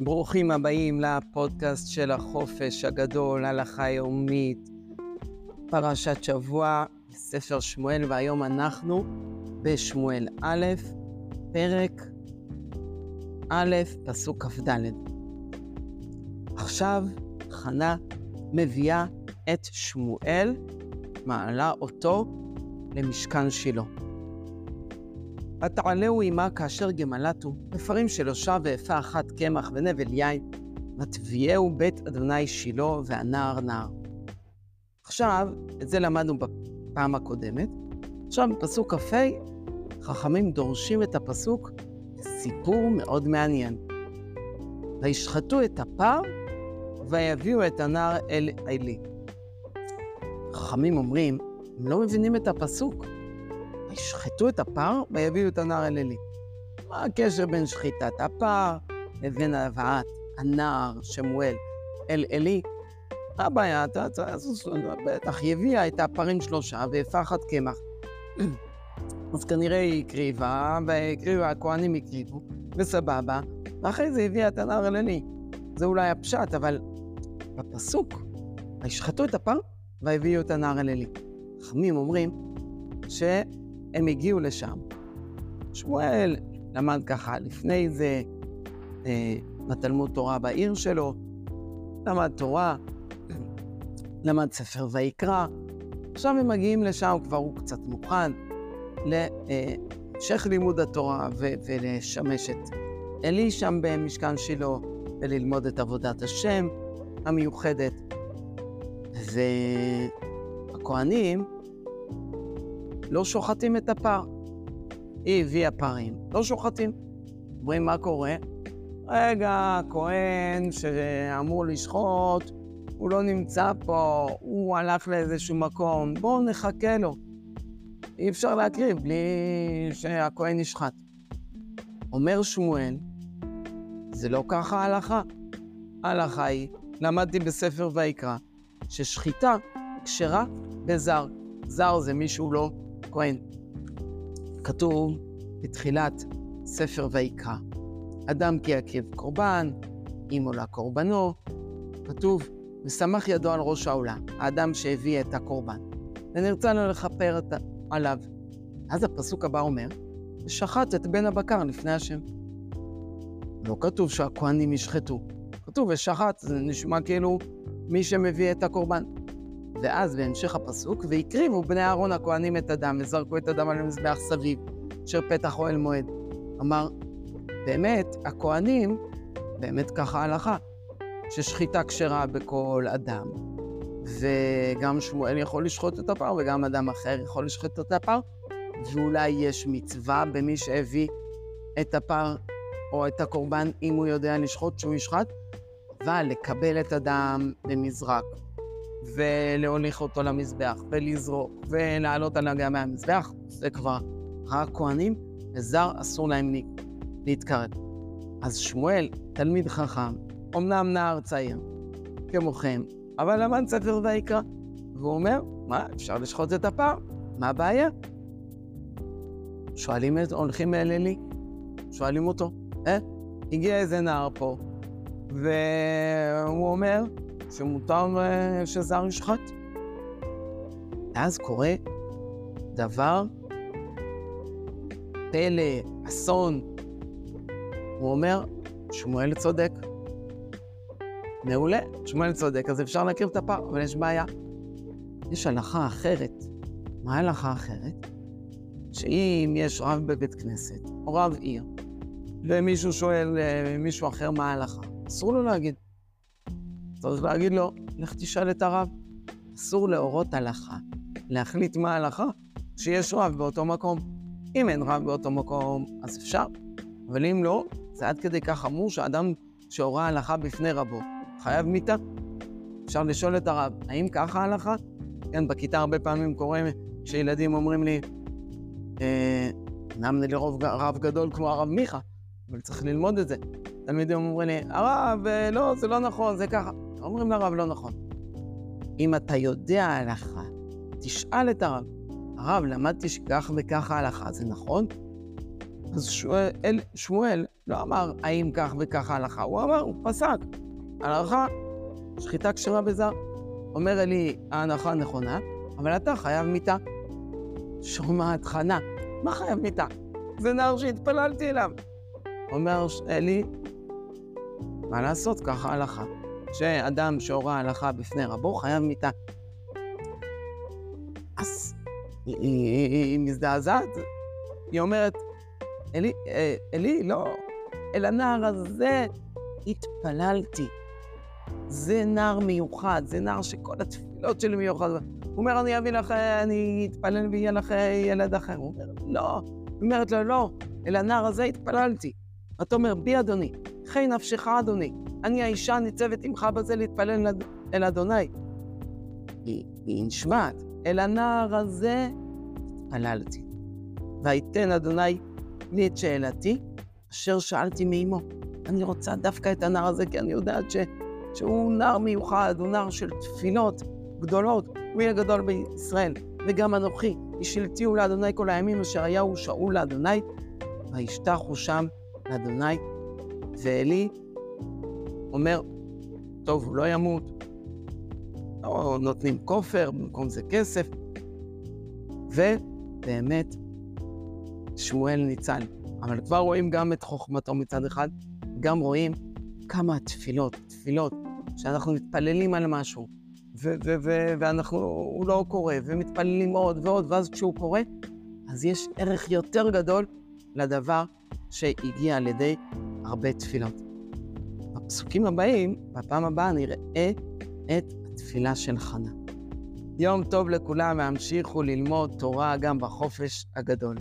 ברוכים הבאים לפודקאסט של החופש הגדול, הלכה יומית, פרשת שבוע, ספר שמואל, והיום אנחנו בשמואל א', פרק א', פסוק כ"ד. עכשיו חנה מביאה את שמואל, מעלה אותו למשכן שילה. ותעלהו עמה כאשר גמלתו, נפרים שלושה ואפה אחת קמח ונבל יין, ותביאהו בית אדוני שילה והנער נער. עכשיו, את זה למדנו בפעם הקודמת. עכשיו, בפסוק כ"ה, חכמים דורשים את הפסוק סיפור מאוד מעניין. וישחטו את הפר ויביאו את הנער אל עלי. חכמים אומרים, הם לא מבינים את הפסוק. ישחטו את הפר ויביאו את הנער אל עלי. מה הקשר בין שחיטת הפר לבין הבאת הנער שמואל אל עלי? מה הבעיה? בטח, היא הביאה את הפרים שלושה והפחת קמח. אז כנראה היא הקריבה, והקריבה, הכהנים הקריבו, וסבבה, ואחרי זה הביאה את הנער אל עלי. זה אולי הפשט, אבל בפסוק, וישחטו את הפר והביאו את הנער אל עלי. חכמים אומרים ש... הם הגיעו לשם. שמואל למד ככה לפני זה אה, בתלמוד תורה בעיר שלו, למד תורה, למד ספר ויקרא. עכשיו הם מגיעים לשם, כבר הוא קצת מוכן להמשך לימוד התורה ו- ולשמש את אלי שם במשכן שילה וללמוד את עבודת השם המיוחדת. והכוהנים לא שוחטים את הפר. היא הביאה פרים, לא שוחטים. אומרים, מה קורה? רגע, הכהן שאמור לשחוט, הוא לא נמצא פה, הוא הלך לאיזשהו מקום, בואו נחכה לו. אי אפשר להקריב בלי שהכהן ישחט. אומר שמואל, זה לא ככה ההלכה. ההלכה היא, למדתי בספר ויקרא, ששחיטה כשרה בזר. זר זה מישהו לא כהן. כתוב בתחילת ספר ויקרא, אדם כי יקריב קורבן, אם עולה קורבנו, כתוב, ושמח ידו על ראש העולם, האדם שהביא את הקורבן, ונרצה לו לכפר את... עליו. אז הפסוק הבא אומר, ושחט את בן הבקר לפני השם. לא כתוב שהכהנים ישחטו, כתוב ושחט, זה נשמע כאילו מי שמביא את הקורבן. ואז בהמשך הפסוק, והקריבו בני אהרון הכהנים את הדם, וזרקו את הדם על המזבח סביב, אשר פתח אוהל מועד. אמר, באמת, הכהנים, באמת ככה ההלכה, ששחיטה כשרה בכל אדם. וגם שמואל יכול לשחוט את הפר, וגם אדם אחר יכול לשחוט את הפר, ואולי יש מצווה במי שהביא את הפר או את הקורבן, אם הוא יודע לשחוט, שהוא ישחט, אבל לקבל את הדם במזרק, ולהוליך אותו למזבח, ולזרוק, ולעלות על הגה מהמזבח, זה כבר הכהנים, וזר אסור להם להתקרב. אז שמואל, תלמיד חכם, אמנם נער צעיר, כמוכם, אבל למד ספר ויקרא, והוא אומר, מה, אפשר לשחוט את הפר, מה הבעיה? שואלים, הולכים אל אלי, שואלים אותו, אה, הגיע איזה נער פה, והוא אומר, שמותר uh, שזר ישחט. ואז קורה דבר, פלא, אסון. הוא אומר, שמואל צודק. מעולה, שמואל צודק, אז אפשר להקריב את הפר, אבל יש בעיה. יש הלכה אחרת. מה ההלכה האחרת? שאם יש רב בבית כנסת, או רב עיר, ומישהו שואל אה, מישהו אחר מה ההלכה, אסור לו להגיד. צריך להגיד לו, לך תשאל את הרב. אסור להורות הלכה, להחליט מה ההלכה, שיש רב באותו מקום. אם אין רב באותו מקום, אז אפשר. אבל אם לא, זה עד כדי כך חמור שאדם שהורה הלכה בפני רבו, חייב מיתה. אפשר לשאול את הרב, האם ככה ההלכה? כן, בכיתה הרבה פעמים קורה שילדים אומרים לי, אמנם לי רוב רב גדול כמו הרב מיכה, אבל צריך ללמוד את זה. תלמידים אומרים לי, הרב, אה, לא, זה לא נכון, זה ככה. אומרים לרב, לא נכון. אם אתה יודע הלכה, תשאל את הרב. הרב, למדתי שכך וכך ההלכה, זה נכון? אז שמואל, שמואל לא אמר האם כך וכך ההלכה, הוא אמר, הוא פסק. ההלכה, שחיטה כשרה בזר. אומר אלי, ההנחה נכונה, אבל אתה חייב מיתה. שומעת חנה, מה חייב מיתה? זה נער שהתפללתי אליו. אומר אלי, מה לעשות, ככה ההלכה. שאדם שהורה הלכה בפני רבו חייב מיתה. אז היא, מזדעזעת, היא אומרת, אלי, אה, אלי, לא, אל הנער הזה התפללתי. זה נער מיוחד, זה נער שכל התפילות שלי מיוחדות. הוא אומר, אני אביא לך, אני אתפלל ויהיה לך ילד אחר. הוא אומר, לא. היא אומרת לו, לא, אל הנער הזה התפללתי. אתה אומר, בי אדוני, חי נפשך אדוני. אני האישה ניצבת עמך בזה להתפלל אל אדוני. היא, היא נשמעת, אל הנער הזה התפללתי. ויתן אדוני לי את שאלתי, אשר שאלתי מאמו. אני רוצה דווקא את הנער הזה, כי אני יודעת ש, שהוא נער מיוחד, הוא נער של תפילות גדולות, הוא יהיה גדול בישראל. וגם אנוכי, השלטיהו לאדוני כל הימים אשר היה הוא שאול לאדוני, וישתחו שם לאדוני. ואלי אומר, טוב, הוא לא ימות, לא נותנים כופר, במקום זה כסף. ובאמת, שמואל ניצל. אבל כבר רואים גם את חוכמתו מצד אחד, גם רואים כמה התפילות, תפילות, שאנחנו מתפללים על משהו, ו- ו- ו- ואנחנו, הוא לא קורא, ומתפללים עוד ועוד, ואז כשהוא קורא, אז יש ערך יותר גדול לדבר שהגיע על ידי הרבה תפילות. בפסוקים הבאים, בפעם הבאה נראה את התפילה של חנה. יום טוב לכולם, והמשיכו ללמוד תורה גם בחופש הגדול.